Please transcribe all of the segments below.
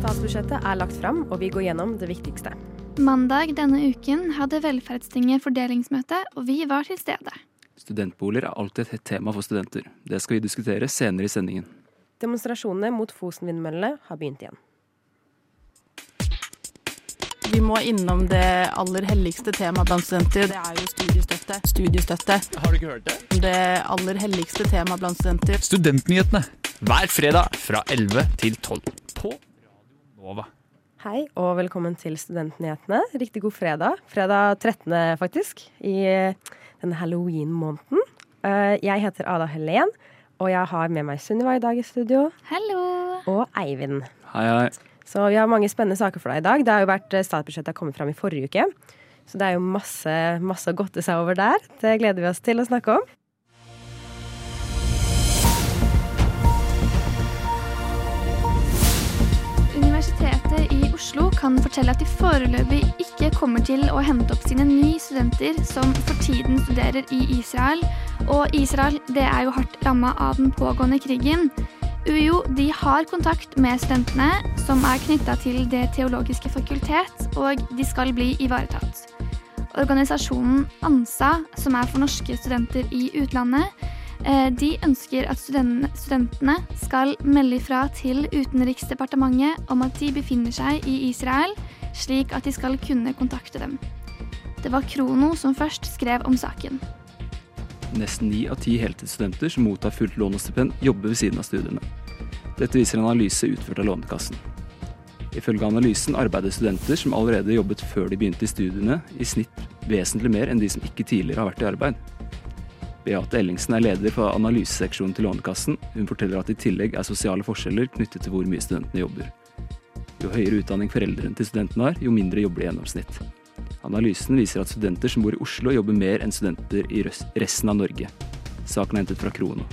Statsbudsjettet er lagt fram, og vi går gjennom det viktigste. Mandag denne uken hadde Velferdstinget fordelingsmøte, og vi var til stede. Studentboliger er alltid et hett tema for studenter. Det skal vi diskutere senere i sendingen. Demonstrasjonene mot Fosen-vindmøllene har begynt igjen. Vi må innom det aller helligste temaet blant studenter. Det er jo studiestøtte. Studiestøtte. Har du ikke hørt det? Det aller helligste temaet blant studenter. Studentnyhetene hver fredag fra 11 til 12 på Radio Nova. Hei og velkommen til Studentnyhetene. Riktig god fredag. Fredag 13. faktisk, i denne halloween-måneden. Eh, Jeg heter Ada Helen, og jeg har med meg Sunniva i dag i studio. Hallo! Og Eivind. Hei, hei. Så vi har mange spennende saker for deg i dag. Det har jo vært eh, Statsbudsjettet kommet fram i forrige uke. Så det er jo masse, masse å godte seg over der. Det gleder vi oss til å snakke om. Universitetet i Oslo kan fortelle at de foreløpig ikke kommer til å hente opp sine ni studenter som for tiden studerer i Israel. Og Israel det er jo hardt ramma av den pågående krigen. UiO de har kontakt med studentene som er knytta til Det teologiske fakultet, og de skal bli ivaretatt. Organisasjonen ANSA, som er for norske studenter i utlandet, eh, de ønsker at studentene skal melde ifra til Utenriksdepartementet om at de befinner seg i Israel, slik at de skal kunne kontakte dem. Det var Krono som først skrev om saken. Nesten ni av ti heltidsstudenter som mottar fullt lån og stipend, jobber ved siden av studiene. Dette viser en analyse utført av Lånekassen. Ifølge analysen arbeider studenter som allerede jobbet før de begynte i studiene, i snitt vesentlig mer enn de som ikke tidligere har vært i arbeid. Beate Ellingsen er leder for analyseseksjonen til Lånekassen. Hun forteller at i tillegg er sosiale forskjeller knyttet til hvor mye studentene jobber. Jo høyere utdanning foreldrene til studentene har, jo mindre jobber de i gjennomsnitt. Analysen viser at studenter som bor i Oslo, jobber mer enn studenter i resten av Norge. Saken er hentet fra Krono.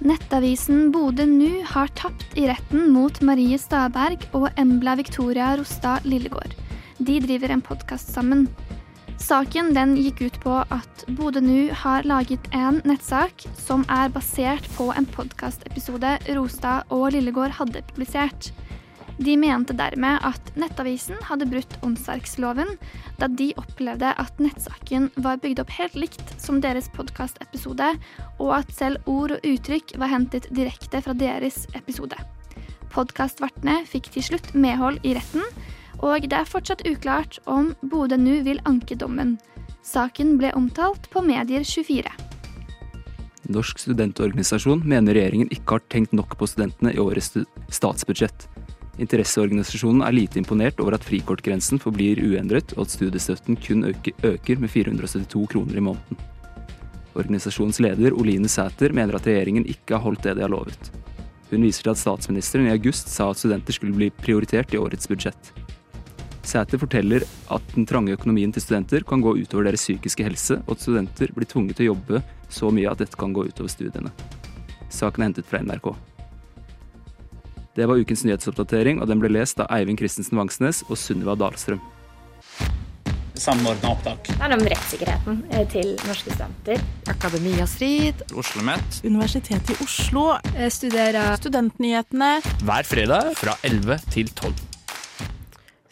Nettavisen Bodø Nu har tapt i retten mot Marie Staberg og Embla Victoria Rostad Lillegård. De driver en podkast sammen. Saken den gikk ut på at Bodø Nu har laget en nettsak som er basert på en podkastepisode Rostad og Lillegård hadde publisert. De mente dermed at Nettavisen hadde brutt åndsverksloven, da de opplevde at nettsaken var bygd opp helt likt som deres podkastepisode, og at selv ord og uttrykk var hentet direkte fra deres episode. Podkastvertene fikk til slutt medhold i retten, og det er fortsatt uklart om Bodø nu vil anke dommen. Saken ble omtalt på Medier24. Norsk studentorganisasjon mener regjeringen ikke har tenkt nok på studentene i årets statsbudsjett. Interesseorganisasjonen er lite imponert over at frikortgrensen forblir uendret, og at studiestøtten kun øker, med 472 kroner i måneden. Organisasjonens leder Oline Sæter mener at regjeringen ikke har holdt det de har lovet. Hun viser til at statsministeren i august sa at studenter skulle bli prioritert i årets budsjett. Sæter forteller at den trange økonomien til studenter kan gå utover deres psykiske helse, og at studenter blir tvunget til å jobbe så mye at dette kan gå utover studiene. Saken er hentet fra NRK. Det var ukens nyhetsoppdatering, og den ble lest av Eivind Christensen Vangsnes og Sunniva Dahlstrøm. Samordna opptak. Det er om rettssikkerheten eh, til norske studenter. Akademia Strid, OsloMet. Universitetet i Oslo, Studerer Studentnyhetene. hver fredag fra 11 til 12.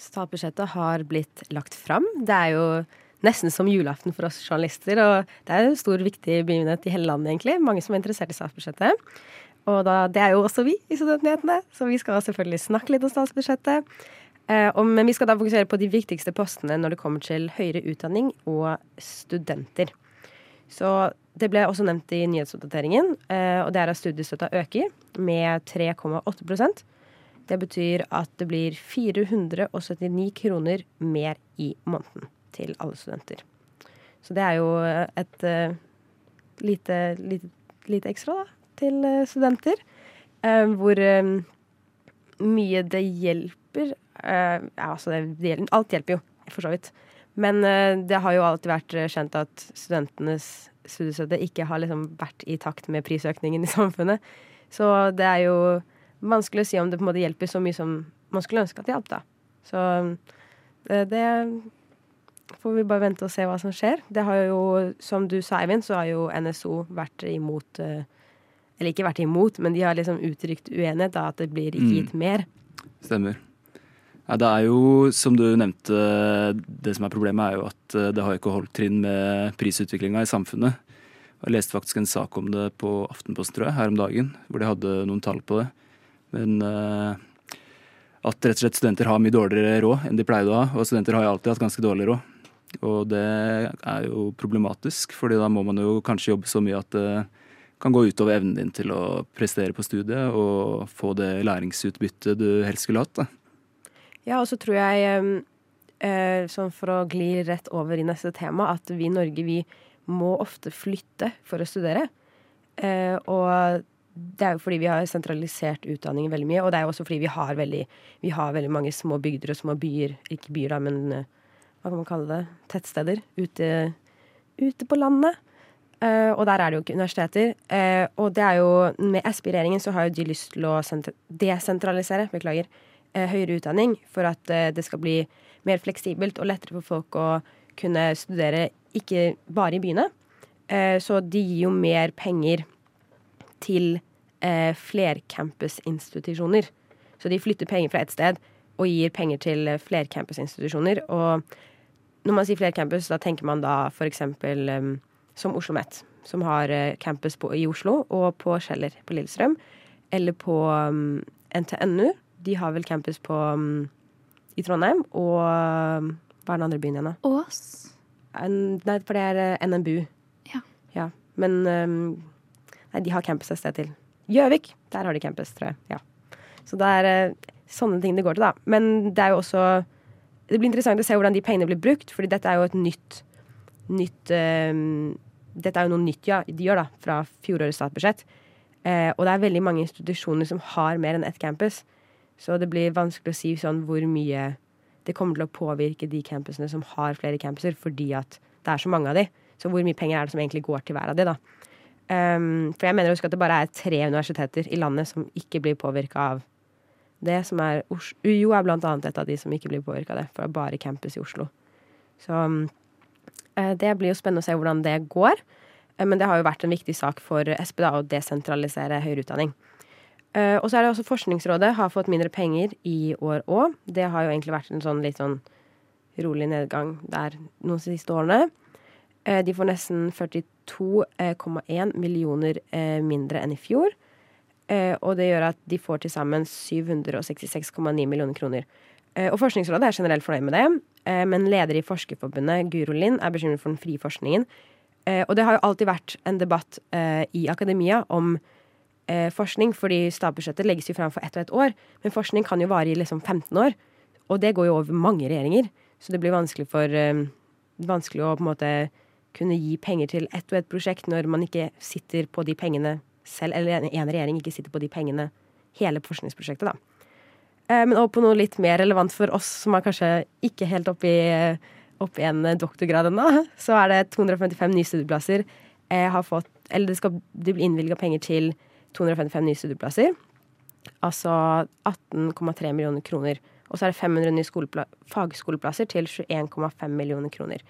Statsbudsjettet har blitt lagt fram. Det er jo nesten som julaften for oss journalister, og det er en stor, viktig begivenhet i hele landet, egentlig. Mange som er interessert i statsbudsjettet. Og da, det er jo også vi i Studentnyhetene, så vi skal selvfølgelig snakke litt om statsbudsjettet. Eh, men vi skal da fokusere på de viktigste postene når det kommer til høyere utdanning og studenter. Så det ble også nevnt i nyhetsoppdateringen, eh, og det er at studiestøtta øker med 3,8% Det betyr at det blir 479 kroner mer i måneden til alle studenter. Så det er jo et uh, lite, lite, lite ekstra, da, til eh, studenter. eh, hvor eh, mye det hjelper altså, det, det, hjelper, alt hjelper jo, for så vidt. Men det har jo alltid vært kjent at studentenes studiestøtte ikke har liksom vært i takt med prisøkningen i samfunnet. Så det er jo vanskelig å si om det på en måte hjelper så mye som man skulle ønske at det hjalp, da. Så det får vi bare vente og se hva som skjer. Det har jo, som du sa, Eivind, så har jo NSO vært imot eh, Eller ikke vært imot, men de har liksom uttrykt uenighet, da, at det blir ikke Mm. gitt mer. Stemmer. Ja, det er jo, som du nevnte, det som er problemet er jo at eh, det har ikke holdt trinn med prisutviklinga i samfunnet. Jeg leste faktisk en sak om det på Aftenposten tror jeg, her om dagen, hvor de hadde noen tall på det. Men uh, at rett og slett studenter har mye dårligere råd enn de pleide å ha. Og studenter har jo alltid hatt ganske dårlig råd. Og det er jo problematisk, fordi da må man jo kanskje jobbe så mye at det kan gå utover evnen din til å prestere på studiet og få det læringsutbyttet du helst skulle hatt. da. Ja, og så tror jeg, eh, sånn for å gli rett over i neste tema, at vi i Norge vi må ofte flytte for å studere. Eh, og det er jo fordi vi har sentralisert utdanningen veldig mye, og det er jo også fordi vi har veldig, vi har veldig mange små bygder og små byer, ikke byer da, men eh, hva kan man kalle det, tettsteder ute, ute på landet. Eh, og der er det jo ikke universiteter. Eh, og det er jo, med SB-regjeringen, så har jo de lyst til å desentralisere, beklager, eh, høyere utdanning for at det skal bli mer fleksibelt og lettere for folk å kunne studere ikke bare i byene. Så de gir jo mer penger til flercampusinstitusjoner. Så de flytter penger fra ett sted og gir penger til flercampusinstitusjoner. Og når man sier flercampus, da tenker man da f.eks. Um, som Oslo OsloMet, som har eh, campus på, i Oslo og på Kjeller på Lillestrøm. Eller på um, NTNU. De har vel campus på um, i Trondheim. Og um, hva er den andre byen igjen, da? Ås. Nei, for det er eh, NMBU. Ja. ja. Men Nei, de har campus et sted til. Gjøvik! Der har de campus, tror jeg. Ja. Så det er eh, sånne ting det går til, da. Men det er jo også Det blir interessant å se hvordan de pengene blir brukt, fordi dette er jo et nytt Nytt um, Dette er jo noe nytt ja, de gjør, da, fra fjorårets statsbudsjett. Eh, og det er veldig mange institusjoner som har mer enn ett campus. Så det blir vanskelig å si sånn hvor mye det kommer til å påvirke de campusene som har flere campuser, fordi at det er så mange av de. Så hvor mye penger er det som egentlig går til hver av de, da? Um, for jeg mener å huske at det bare er tre universiteter i landet som ikke blir påvirka av det. som er Oslo, UiO er blant annet et av de som ikke blir påvirka av det, for det er bare campus i Oslo. Så um, det blir jo spennende å se hvordan det går. Eh, Men det har jo vært en viktig sak for Sp da, å desentralisere høyere utdanning. Eh, Og så er det også Forskningsrådet har fått mindre penger i år òg. Det har jo egentlig vært en sånn litt sånn rolig nedgang der noen siste årene. Eh, De får nesten 42,1 millioner eh, mindre enn i fjor. Eh, Og det gjør at de får til sammen 766,9 millioner kroner. Eh, Og Forskningsrådet er generelt fornøyd med det, eh, men leder i Forskerforbundet, Guro Lind, er bekymret for den frie forskningen. Eh, Og det har jo alltid vært en debatt eh, i akademia om eh, forskning, fordi statsbudsjettet legges jo fram for ett og ett år, men forskning kan jo vare i liksom 15 år. Og det går jo over mange regjeringer, så det blir vanskelig for eh, vanskelig å på en måte kunne gi penger til ett og ett prosjekt når man ikke sitter på de pengene selv, eller en regjering ikke sitter på de pengene hele forskningsprosjektet, da. Eh, Men over på noe litt mer relevant for oss som er kanskje ikke helt oppe i, opp i en doktorgrad ennå, så er det 255 nye studieplasser. eh, har fått, eller det, skal, de blir innvilga penger til 255 nye studieplasser. Altså 18,3 millioner kroner. Og så er det 500 nye fagskoleplasser til 21,5 millioner kroner.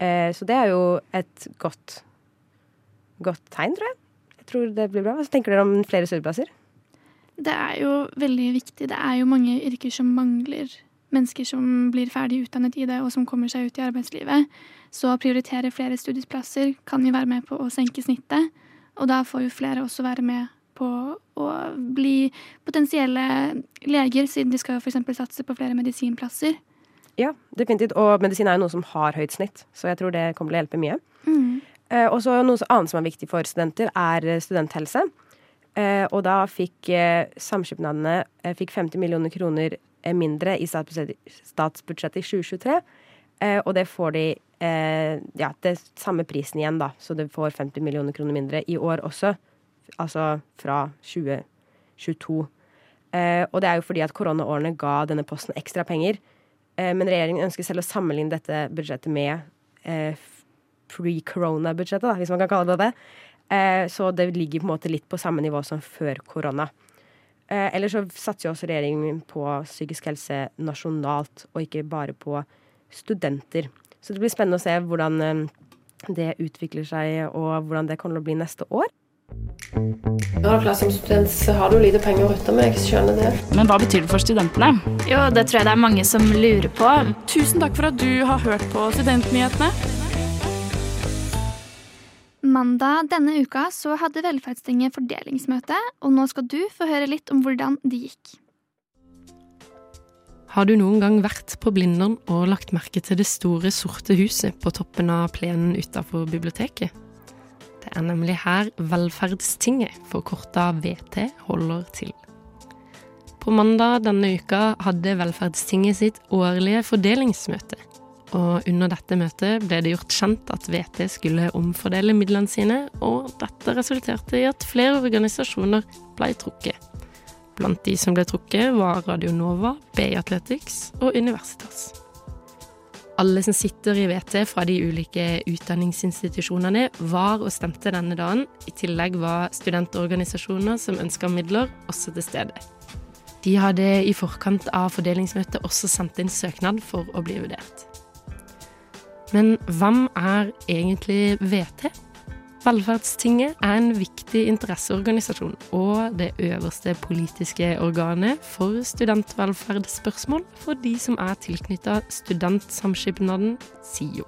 Eh, så det er jo et godt, godt tegn, tror jeg. Jeg tror det blir bra. Hva tenker dere om flere studieplasser? Det er jo veldig viktig. Det er jo mange yrker som mangler mennesker som blir ferdig utdannet i det, og som kommer seg ut i arbeidslivet. Så å prioritere flere studieplasser kan jo være med på å senke snittet. Og da får jo flere også være med på å bli potensielle leger, siden de skal jo f.eks. satse på flere medisinplasser. Ja, definitivt. Og medisin er jo noe som har høyt snitt, så jeg tror det kommer til å hjelpe mye. Eh, og så Noe annet som er viktig for studenter, er studenthelse. Eh, og da fikk eh, samskipnadene eh, fikk 50 millioner kroner mindre i statsbudsjettet, i 2023. Eh, og det får de ja, det samme prisen igjen, da. Så det får 50 millioner kroner mindre i år også. Altså fra 2022. Eh, og det er jo fordi at koronaårene ga denne posten ekstra penger. Men regjeringen ønsker selv å sammenligne dette budsjettet med pre-corona-budsjettet, hvis man kan kalle det det. Eh, så det ligger på en måte litt på samme nivå som før korona. Eh, Eller så satser jo også regjeringen på psykisk helse nasjonalt, og ikke bare på studenter. Så det blir spennende å se hvordan eh, det utvikler seg, og hvordan det kommer til å bli neste år. Ja, klart Som student så har du lite penger å rutte med, jeg skjønner det. Men hva betyr det for studentene? Jo, det tror jeg det er mange som lurer på. Tusen takk for at du har hørt på Studentnyhetene. Mandag denne uka så hadde Velferdstinget fordelingsmøte, og nå skal du få høre litt om hvordan det gikk. Har du noen gang vært på Blindern og lagt merke til det store, sorte huset på toppen av plenen utafor biblioteket? Det er nemlig her Velferdstinget, forkorta VT, holder til. På mandag denne uka hadde Velferdstinget sitt årlige fordelingsmøte. Og under dette møtet ble det gjort kjent at VT skulle omfordele midlene sine, og dette resulterte i at flere organisasjoner ble trukket. Blant de som ble trukket, var Radio Nova, BI Athletics og Universitas. Alle som sitter i VT fra de ulike utdanningsinstitusjonene, var og stemte denne dagen. I tillegg var studentorganisasjoner som ønska midler, også til stede. De hadde i forkant av fordelingsmøtet også sendt inn søknad for å bli vurdert. Men hvem er egentlig VT? Velferdstinget er en viktig interesseorganisasjon og det øverste politiske organet for studentvelferdsspørsmål for de som er tilknytta Studentsamskipnaden SIO.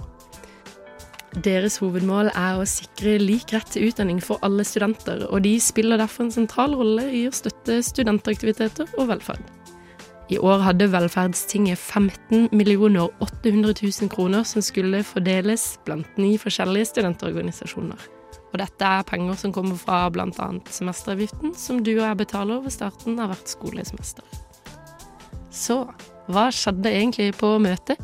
Deres hovedmål er å sikre lik rett til utdanning for alle studenter, og de spiller derfor en sentral rolle i å støtte studentaktiviteter og velferd. I år hadde Velferdstinget 15 millioner 800 000 kroner som skulle fordeles blant ni forskjellige studentorganisasjoner. Og dette er penger som kommer fra bl.a. semesteravgiften, som du og jeg betaler ved starten av hvert skolesemester. Så hva skjedde egentlig på møtet?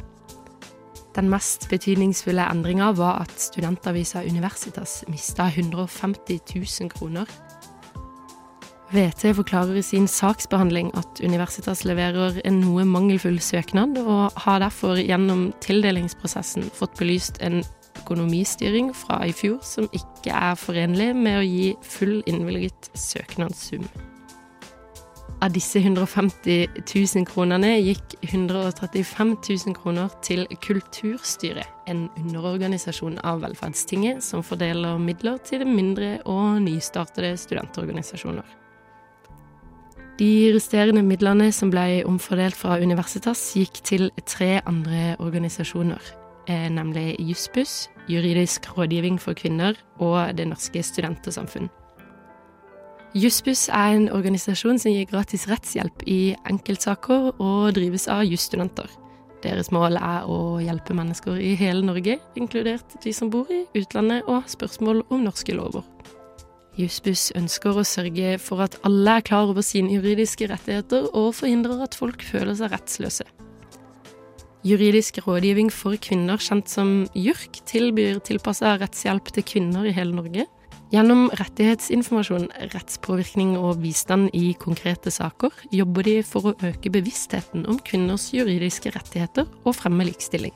Den mest betydningsfulle endringa var at studentavisa Universitas mista 150 000 kroner. VT forklarer i sin saksbehandling at Universitas leverer en noe mangelfull søknad, og har derfor gjennom tildelingsprosessen fått belyst en økonomistyring fra i fjor som ikke er forenlig med å gi full innvilget søknadssum. Av disse 150 000 kronene gikk 135 000 kroner til Kulturstyret, en underorganisasjon av Velferdstinget som fordeler midler til mindre og nystartede studentorganisasjoner. De resterende midlene som ble omfordelt fra Universitas, gikk til tre andre organisasjoner, nemlig Jussbuss, Juridisk rådgivning for kvinner og Det norske studentersamfunn. Jussbuss er en organisasjon som gir gratis rettshjelp i enkeltsaker og drives av jusstudenter. Deres mål er å hjelpe mennesker i hele Norge, inkludert de som bor i utlandet og spørsmål om norske lover. Jussbuss ønsker å sørge for at alle er klar over sine juridiske rettigheter, og forhindrer at folk føler seg rettsløse. Juridisk rådgivning for kvinner, kjent som JURK, tilbyr tilpassa rettshjelp til kvinner i hele Norge. Gjennom rettighetsinformasjon, rettspåvirkning og bistand i konkrete saker jobber de for å øke bevisstheten om kvinners juridiske rettigheter og fremme likestilling.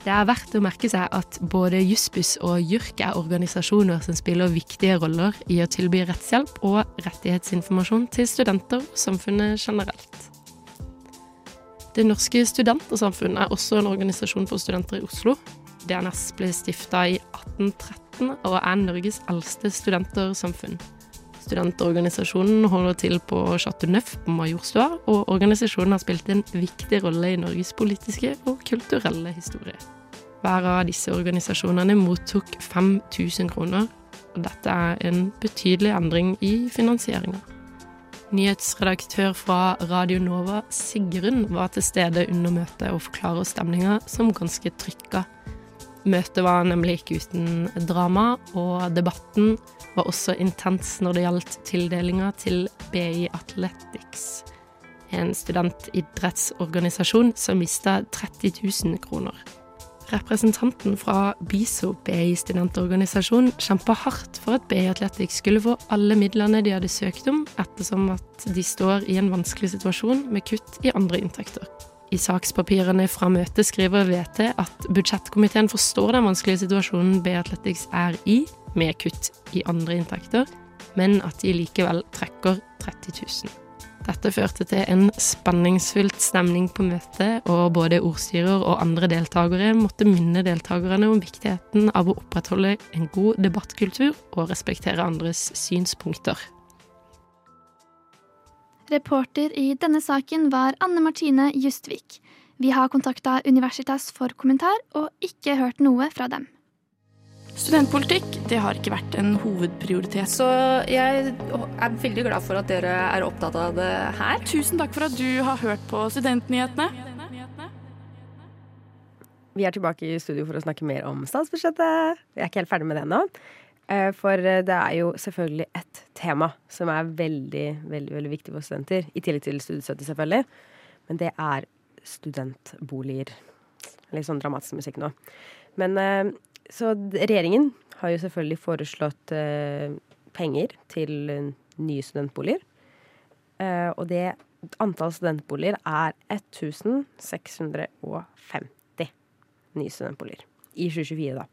Det er verdt å merke seg at både Jussbuss og JURK er organisasjoner som spiller viktige roller i å tilby rettshjelp og rettighetsinformasjon til studenter og samfunnet generelt. Det norske studentersamfunn er også en organisasjon for studenter i Oslo. DNS ble stifta i 1813 og er Norges eldste studentersamfunn. Studentorganisasjonen holder til på Chateau Neuf på Majorstua, og organisasjonen har spilt en viktig rolle i Norges politiske og kulturelle historie. Hver av disse organisasjonene mottok 5000 kroner, og dette er en betydelig endring i finansieringa. Nyhetsredaktør fra Radio Nova, Sigrun, var til stede under møtet og forklarer stemninga som ganske trykka. Møtet var nemlig ikke uten drama, og debatten var også intens når det gjaldt tildelinga til BI Athletics, en studentidrettsorganisasjon som mista 30 000 kroner. Representanten fra BISO, BI studentorganisasjon, kjempa hardt for at BI Athletics skulle få alle midlene de hadde søkt om, ettersom at de står i en vanskelig situasjon med kutt i andre inntekter. I sakspapirene fra møtet skriver VT at budsjettkomiteen forstår den vanskelige situasjonen B-Athletics er i, med kutt i andre inntekter, men at de likevel trekker 30 000. Dette førte til en spenningsfylt stemning på møtet, og både ordstyrer og andre deltakere måtte minne deltakerne om viktigheten av å opprettholde en god debattkultur og respektere andres synspunkter. Reporter i denne saken var Anne Martine Justvik. Vi har kontakta Universitas for kommentar, og ikke hørt noe fra dem. Studentpolitikk det har ikke vært en hovedprioritet. Så jeg er veldig glad for at dere er opptatt av det her. Tusen takk for at du har hørt på Studentnyhetene. Vi er tilbake i studio for å snakke mer om statsbudsjettet. Vi er ikke helt ferdig med det ennå. Eh, For det er jo selvfølgelig et tema som er veldig, veldig, veldig viktig for studenter. I tillegg til studiestøtte, selvfølgelig. Men det er studentboliger. Litt sånn dramatisk musikk nå. Men eh, så regjeringen har jo selvfølgelig foreslått eh, penger til eh, nye studentboliger. Eh, og det antall studentboliger er 1650 nye studentboliger. I 2024, da.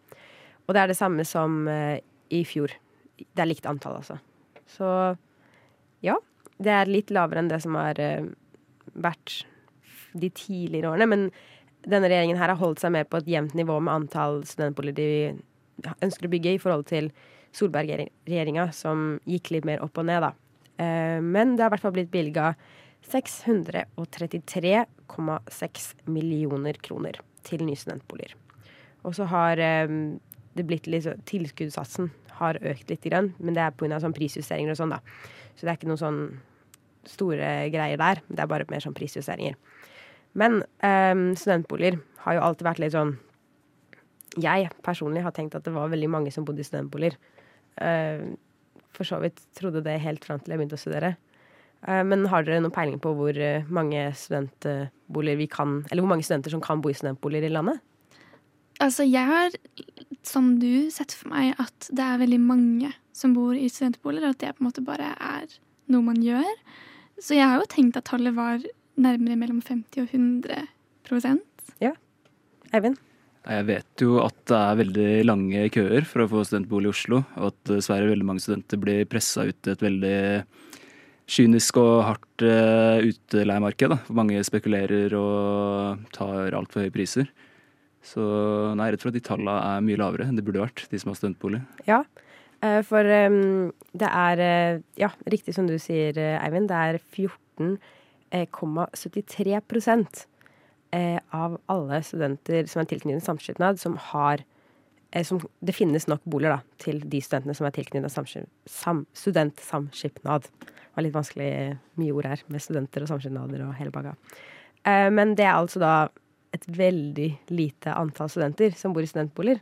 Og det er det samme som eh, i fjor. Det er likt antall, altså. Så ja. Det er litt lavere enn det som har eh, vært de tidligere årene. Men denne regjeringen her har holdt seg mer på et jevnt nivå med antall studentboliger de ønsker å bygge, i forhold til Solberg-regjeringa, som gikk litt mer opp og ned, da. Eh, Men det har i hvert fall blitt bevilga 633,6 millioner kroner til nye studentboliger. Og så har eh, det blitt litt så, Tilskuddssatsen har økt litt, men det er pga. Sånn prisjusteringer og sånn, da. Så det er ikke noen sånn store greier der. Det er bare mer sånn prisjusteringer. Men um, studentboliger har jo alltid vært litt sånn Jeg personlig har tenkt at det var veldig mange som bodde i studentboliger. Uh, for så vidt trodde det helt fram til jeg begynte å studere. Eh, men har dere noen peiling på hvor eh, mange studentboliger vi kan Eller hvor mange studenter som kan bo i studentboliger i landet? Altså, jeg har, som du, setter for meg at det er veldig mange som bor i studentboliger, og at det på en måte bare er noe man gjør. Så jeg har jo tenkt at tallet var nærmere mellom 50 og 100 Ja. Eivind? Jeg vet jo at det er veldig lange køer for å få studentbolig i Oslo, og at dessverre veldig mange studenter blir pressa ut i et veldig kynisk og hardt uh, utleiemarked. Mange spekulerer og tar altfor høye priser. Så nei, jeg er redd for at de tallene er mye lavere enn det burde vært, de som har studentbolig. Ja. Eh, For det er eh, Ja, riktig som du sier, eh, Eivind. Det er 14,73 prosent eh, av alle studenter som er tilknyttet samskipnad, som har eh, som, Det finnes nok boliger da, til de studentene som er tilknyttet sam, studentsamskipnad. Det var litt vanskelig mye ord her, med studenter og samskipnader og hele. Eh, men det er altså da et veldig lite antall studenter som bor i studentboliger.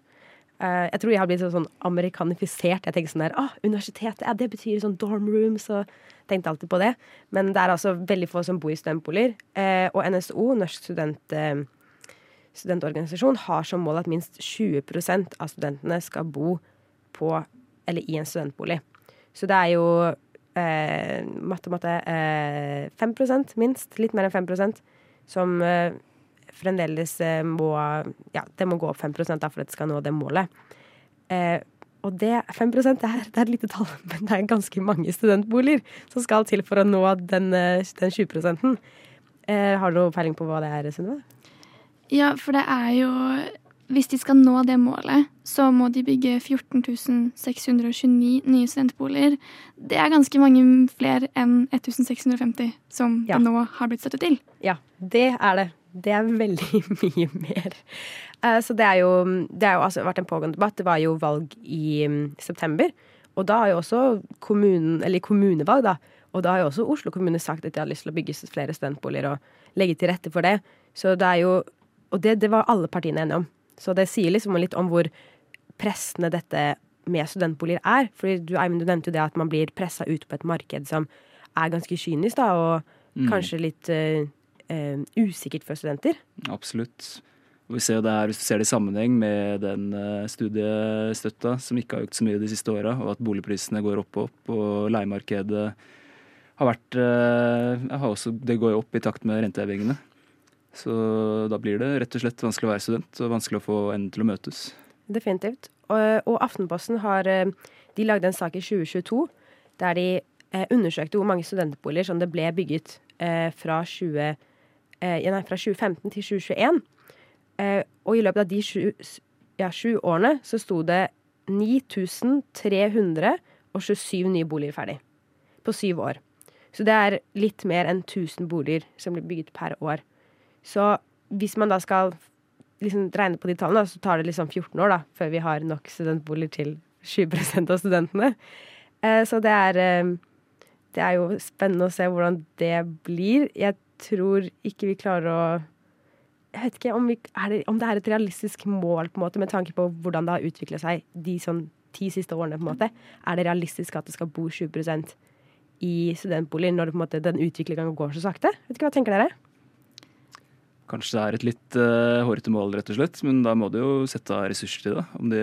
Uh, jeg tror jeg har blitt sånn, amerikanifisert. Jeg tenker sånn der, ah, universitetet, ja, det betyr sånn dorm rooms, og tenkte alltid på det. Men det er altså veldig få som bor i studentboliger. Uh, og NSO, Norsk student, uh, studentorganisasjon, har som mål at minst 20% av studentene skal bo på, eller i en studentbolig. Så det er jo matte, matte, eh, 5% minst, litt mer enn 5% som fremdeles eh, må Ja, det må gå opp 5% da, for at det skal nå det målet. Eh, og det 5 det er, det er et lite tall, men det er ganske mange studentboliger som skal til for å nå den, eh, den 20 eh, Har du noe peiling på hva det er, Sunniva? Ja, for det er jo Hvis de skal nå det målet, så må de bygge 14 629 nye studentboliger. Det er ganske mange flere enn 1650 som Ja. det nå har blitt støttet til. Ja, det er det. Det er veldig mye mer. Eh, Så det er jo, det har jo altså vært en pågående debatt. Det var jo valg i mm, september. Og da har jo også kommunen, eller kommunevalg, da. Og da har jo også Oslo kommune sagt at de har lyst til å bygge flere studentboliger og legge til rette for det. Så det er jo Og det, det var alle partiene enige om. Så det sier liksom litt om hvor pressende dette med studentboliger er. Fordi du, du nevnte jo det at man blir pressa ut på et marked som er ganske kynisk, da, og kanskje litt uh, uh, usikkert for studenter. Absolutt. Og vi ser det her, Hvis du ser det i sammenheng med den eh, studiestøtta, som ikke har økt så mye de siste åra, og at boligprisene går opp og opp, og leiemarkedet har vært har også, Det går jo opp i takt med rentehevingene. Så da blir det rett og slett vanskelig å være student, og vanskelig å få endene til å møtes. Definitivt. Og, og Aftenposten har eh, De lagde en sak i 2022 der de eh, undersøkte hvor mange studentboliger som det ble bygget eh, fra, 20, eh, nei, fra 2015 til 2021. Eh, og i løpet av de sju, ja, sju årene så sto det 9327 nye boliger ferdig. På syv år. Så det er litt mer enn 1000 boliger som blir bygget per år. Så hvis man da skal liksom regne på de tallene, så tar det liksom 14 år da, før vi har nok studentboliger til 20% av studentene. Eh, så det er, eh, det er jo spennende å se hvordan det blir. Jeg tror ikke vi klarer å Jeg vet ikke om, vi, det, om det er et realistisk mål på en måte, med tanke på hvordan det har utviklet seg de sånn ti siste årene. på en måte. Er det realistisk at det skal bo 20% i studentboliger når det, på en måte, den utviklingen går så sakte? Vet ikke, Hva tenker dere? Kanskje det er et litt uh, hårete mål, rett og slett, men da må du jo sette av ressurser til det. Om de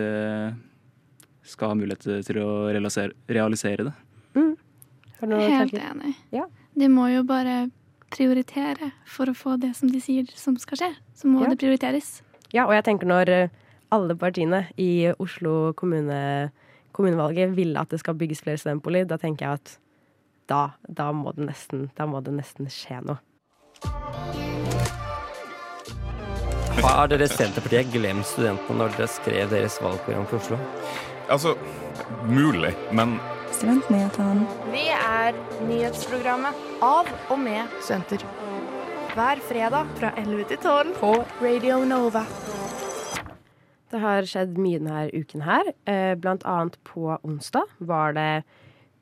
skal ha mulighet til å realisere, realisere det. Har du noen Helt tanker? enig. Ja. De må jo bare prioritere for å få det som de sier som skal skje. Så må Ja. det prioriteres. Ja, og jeg tenker når eh, alle partiene i Oslo kommune, kommunevalget vil at det skal bygges flere studentboliger, da tenker jeg at da, da, må det nesten, da må det nesten skje noe. Har dere Senterpartiet glemt studentene når dere skrev deres valgprogram for Oslo? Altså, mulig, men Studentnyhetene. Vi er nyhetsprogrammet av og med studenter. Hver fredag fra 11 til 12 på Radio Nova. Det har skjedd mye denne uken her. Eh, Blant annet på onsdag var det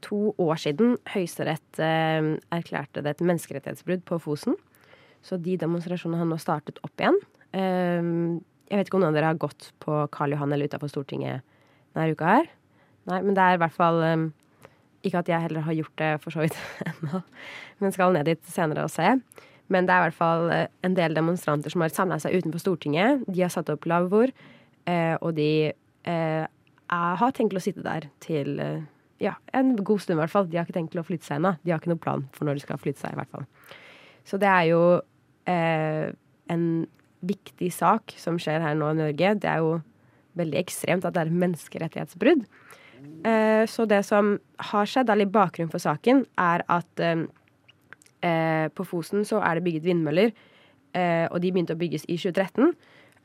to år siden Høyesterett eh, erklærte det et menneskerettighetsbrudd på Fosen. Så de demonstrasjonene har nå startet opp igjen. Eh, Jeg vet ikke om noen av dere har gått på Karl Johan eller utafor Stortinget denne uka her. Nei, men det er i hvert fall eh, Ikke at jeg heller har gjort det for så vidt ennå, men skal ned dit senere og se. Men det er i hvert fall eh, en del demonstranter som har samla seg utenfor Stortinget. De har satt opp lavvoer, eh, og de eh, har tenkt å sitte der til ja, en god stund, i hvert fall. De har ikke tenkt å flytte seg ennå. De har ikke noen plan for når de skal flytte seg, i hvert fall. Så det er jo eh, en viktig sak som skjer her nå i Norge. Det er jo veldig ekstremt at det er menneskerettighetsbrudd. Eh, så det som har skjedd, eller bakgrunnen for saken, er at eh, eh, på Fosen så er det bygget vindmøller, eh, og de begynte å bygges i 2013.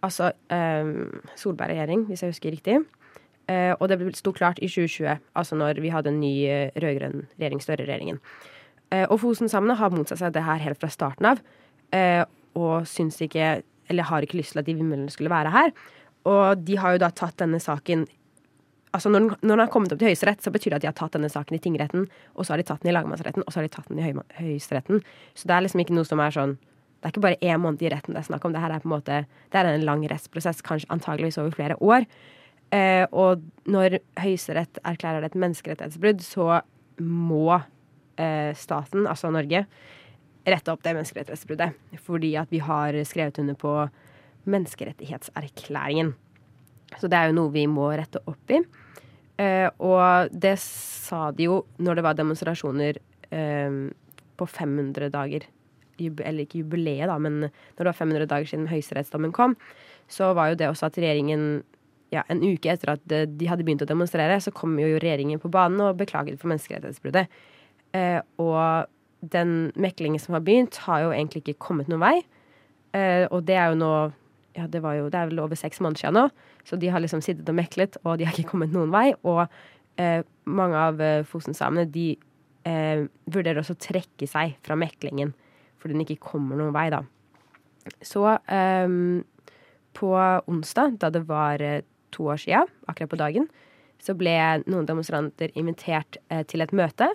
Altså eh, Solberg-regjering, hvis jeg husker riktig. Eh, og det sto klart i 2020, altså når vi hadde en ny rød-grønn regjering, Støre-regjeringen. Og Fosen-samene har motsatt seg det her helt fra starten av, og syns ikke, eller har ikke lyst til at de vindmøllene skulle være her. Og de har jo da tatt denne saken altså når den, når den har kommet opp til Høyesterett, så betyr det at de har tatt denne saken i tingretten, og så har de tatt den i lagmannsretten, og så har de tatt den i høy, Høyesteretten. Så det er liksom ikke noe som er sånn Det er ikke bare én måned i retten det er snakk om. Det her er på en måte Det er en lang rettsprosess, kanskje antageligvis over flere år. Eh, og når Høyesterett erklærer det et menneskerettighetsbrudd, så må eh, staten, altså Norge, rette opp det menneskerettighetsbruddet. Fordi at vi har skrevet under på menneskerettighetserklæringen. Så det er jo noe vi må rette opp i. Eh, og det sa de jo når det var demonstrasjoner eh, på 500 dager. Eller ikke jubileet, da, men når det var 500 dager siden høyesterettsdommen kom, så var jo det også at regjeringen ja, En uke etter at de hadde begynt å demonstrere, så kom jo regjeringen på banen og beklaget for menneskerettighetsbruddet. Eh, og den meklingen som har begynt, har jo egentlig ikke kommet noen vei. Eh, og det er jo nå ja, det, jo, det er vel over seks måneder siden nå. Så de har liksom sittet og meklet, og de har ikke kommet noen vei. Og eh, mange av eh, Fosen-samene de eh, vurderer også å trekke seg fra meklingen fordi den ikke kommer noen vei, da. Så eh, på onsdag, da det var eh, to år sia, akkurat på dagen, så ble noen demonstranter invitert til et møte.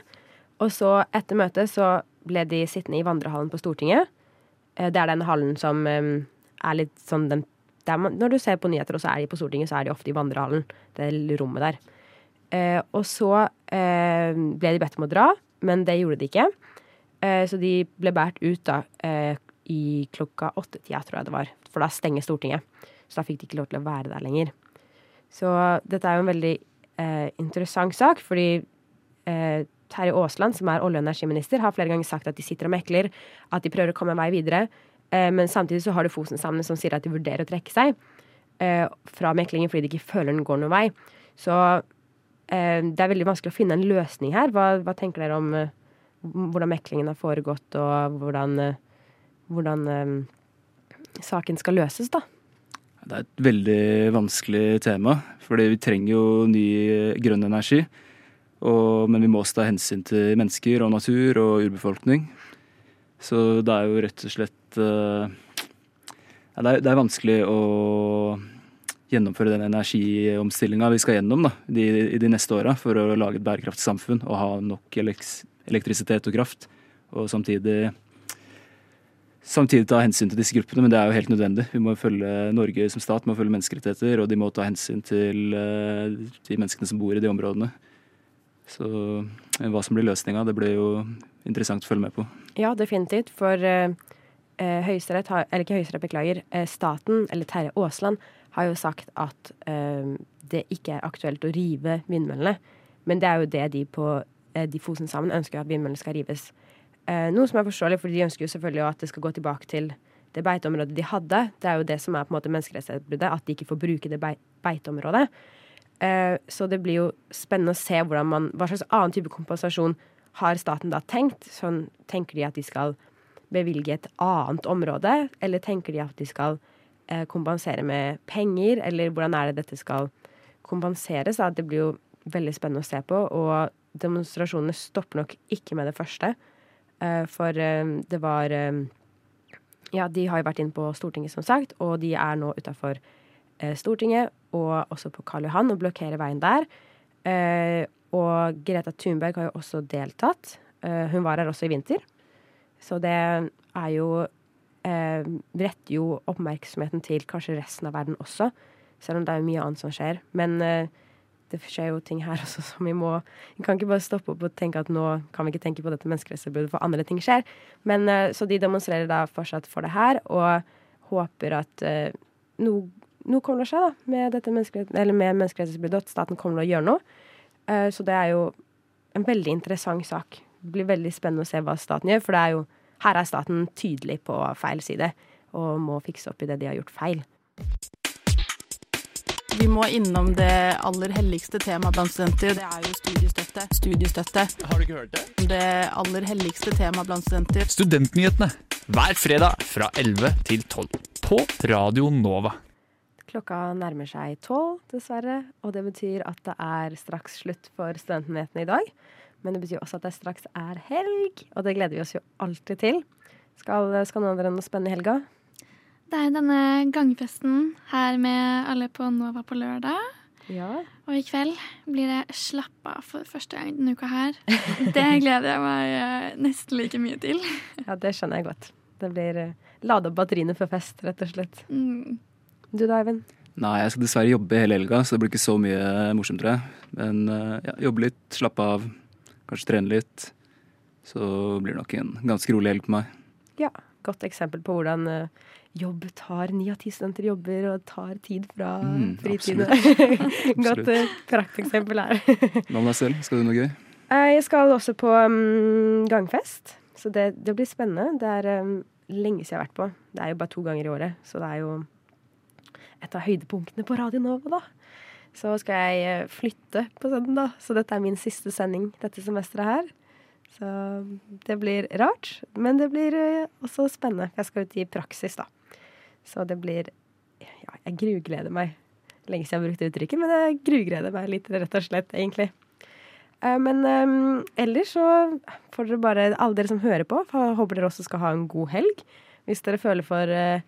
Og så etter møtet så ble de sittende i vandrehallen på Stortinget. Eh, det er den hallen som eh, er litt sånn den man, Når du ser på nyheter, og så er de på Stortinget, så er de ofte i vandrehallen. Det rommet der. Eh, og så ble de bedt om å dra, men det gjorde de ikke. Så de ble båret ut da i klokka åtte-tida, tror jeg det var. For da stenger Stortinget. Så da fikk de ikke lov til å være der lenger. Så dette er jo en veldig interessant sak, fordi eh, Terje Aasland, som er olje- og energiminister, har flere ganger sagt at de sitter og mekler, at de prøver å komme en vei videre. Eh, men samtidig så har du Fosen-samene som sier at de vurderer å trekke seg eh, fra meklingen fordi de ikke føler den går noen vei. Så eh, det er veldig vanskelig å finne en løsning her. Hva, hva tenker dere om hvordan meklingen har foregått, og hvordan, hvordan saken skal løses, da? Det er et veldig vanskelig tema, fordi vi trenger jo ny grønn energi. Og, men vi må også ta hensyn til mennesker og natur og urbefolkning. Så det er jo rett og slett uh, det, er, det, er, vanskelig å gjennomføre den energiomstillinga vi skal gjennom da, de, i de neste åra for å lage et bærekraftig samfunn og ha nok elektrisitet og kraft. Og samtidig samtidig ta hensyn til disse gruppene, men det er jo helt nødvendig. Vi må følge Norge som stat må følge menneskerettigheter, og de må ta hensyn til uh, de menneskene som bor i de områdene. Så uh, hva som blir løsninga, det blir jo interessant å følge med på. Ja, definitivt. For eh, Høyesterett, eller ikke Høyesterett, beklager, staten, eller Terje Aasland, har jo sagt at det ikke er aktuelt å rive vindmøllene. Men det er jo det de på de Fosen sammen ønsker at vindmøllene skal rives. Eh, noe som er forståelig, for de ønsker jo selvfølgelig at det skal gå tilbake til det beiteområdet de hadde. Det er jo det som er på en måte menneskerettighetsbruddet, at de ikke får bruke det beiteområdet. Eh, så det blir jo spennende å se man, hva slags annen type kompensasjon har staten da tenkt. Sånn, tenker de at de skal bevilge et annet område, eller tenker de at de skal eh, kompensere med penger, eller hvordan er det dette skal kompenseres? Da? Det blir jo veldig spennende å se på, og demonstrasjonene stopper nok ikke med det første. Eh, for det var Ja, de har jo vært inne på Stortinget, som sagt, og de er nå utafor Stortinget og også på Karl Johan og blokkere veien der. Og Greta Thunberg har jo også deltatt. Hun var her også i vinter. Så det er jo retter jo oppmerksomheten til kanskje resten av verden også, selv om det er mye annet som skjer. Men det skjer jo ting her også som vi må Vi kan ikke bare stoppe opp og tenke at nå kan vi ikke tenke på dette menneskerettighetsbruddet, for andre ting skjer. Men Så de demonstrerer da fortsatt for det her, og håper at noe, noe kommer til å skje da, med dette eller med menneskerettighetsbruddet, at staten kommer til å gjøre noe. Uh, så det er jo en veldig interessant sak. Det blir veldig spennende å se hva staten gjør, for det er jo, her er staten tydelig på feil side og må fikse opp i det de har gjort feil. Vi må innom det aller helligste temaet blant studenter. Det er jo studiestøtte. Studiestøtte. Har du ikke hørt det? Det aller helligste temaet blant studenter. Studentnyhetene hver fredag fra 11 til 12 på Radio Nova. Klokka nærmer seg tolv, dessverre. Og det betyr at det er straks slutt for Studentnyhetene i dag. Men det betyr også at det straks er helg, og det gleder vi oss jo alltid til. Skal, skal noen av dere noe spennende i helga? Det er denne gangfesten her med alle på Nova på lørdag. Ja. Og i kveld blir det slappa for første gang denne uka her. Det gleder jeg meg eh, nesten like mye til. Ja, det skjønner jeg godt. Det blir uh, lade opp batteriene for fest, rett og slett. Mm. Du da, Eivind? Nei, jeg skal dessverre jobbe hele helga, så det blir ikke så mye morsomt, tror jeg. Men uh, ja, jobbe litt, slappe av, kanskje trene litt. Så blir det nok en ganske rolig helg på meg. Ja, godt eksempel på hvordan uh, jobb tar Ni av ti studenter jobber og tar tid fra mm, fritiden. Godt uh, prakteksempel her. Hva med deg selv? Skal du noe gøy? Jeg skal også på um, gangfest, så det, det, blir spennende. Det er um, lenge siden jeg har vært på. Det er jo bare to ganger i året, så det er jo et av høydepunktene på Radio Nova, da. Så skal jeg flytte på søndag, så dette er min siste sending dette semesteret her. Så det blir rart, men det blir også spennende. Jeg skal ut i praksis, da. Så det blir Ja, jeg grugleder meg. Lenge siden jeg har brukt uttrykket, men jeg grugleder meg litt, rett og slett, egentlig. Eh, men um, ellers så får dere bare, alle dere som hører på, håper dere også skal ha en god helg. Hvis dere føler for uh,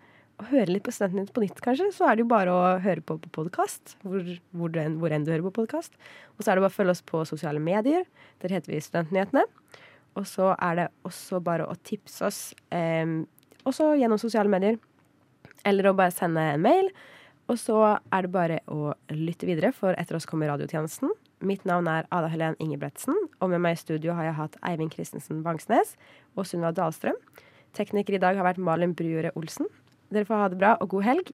å høre litt på Studentnytt på nytt, kanskje, så er det jo bare å høre på på podkast. Hvor, hvor, enn du hører på podkast. Og så er det bare å følge oss på sosiale medier. Der heter vi Studentnyhetene. Og så er det også bare å tipse oss eh, også gjennom sosiale medier eller å bare sende en mail. Og så er det bare å lytte videre, for etter oss kommer radiotjenesten. Mitt navn er Ada Helen Ingebretsen, og med meg i studio har jeg hatt Eivind Christensen Bangsnes og Sunniva Dahlstrøm. Tekniker i dag har vært Malin Brujore Olsen. Dere får ha det bra og god helg.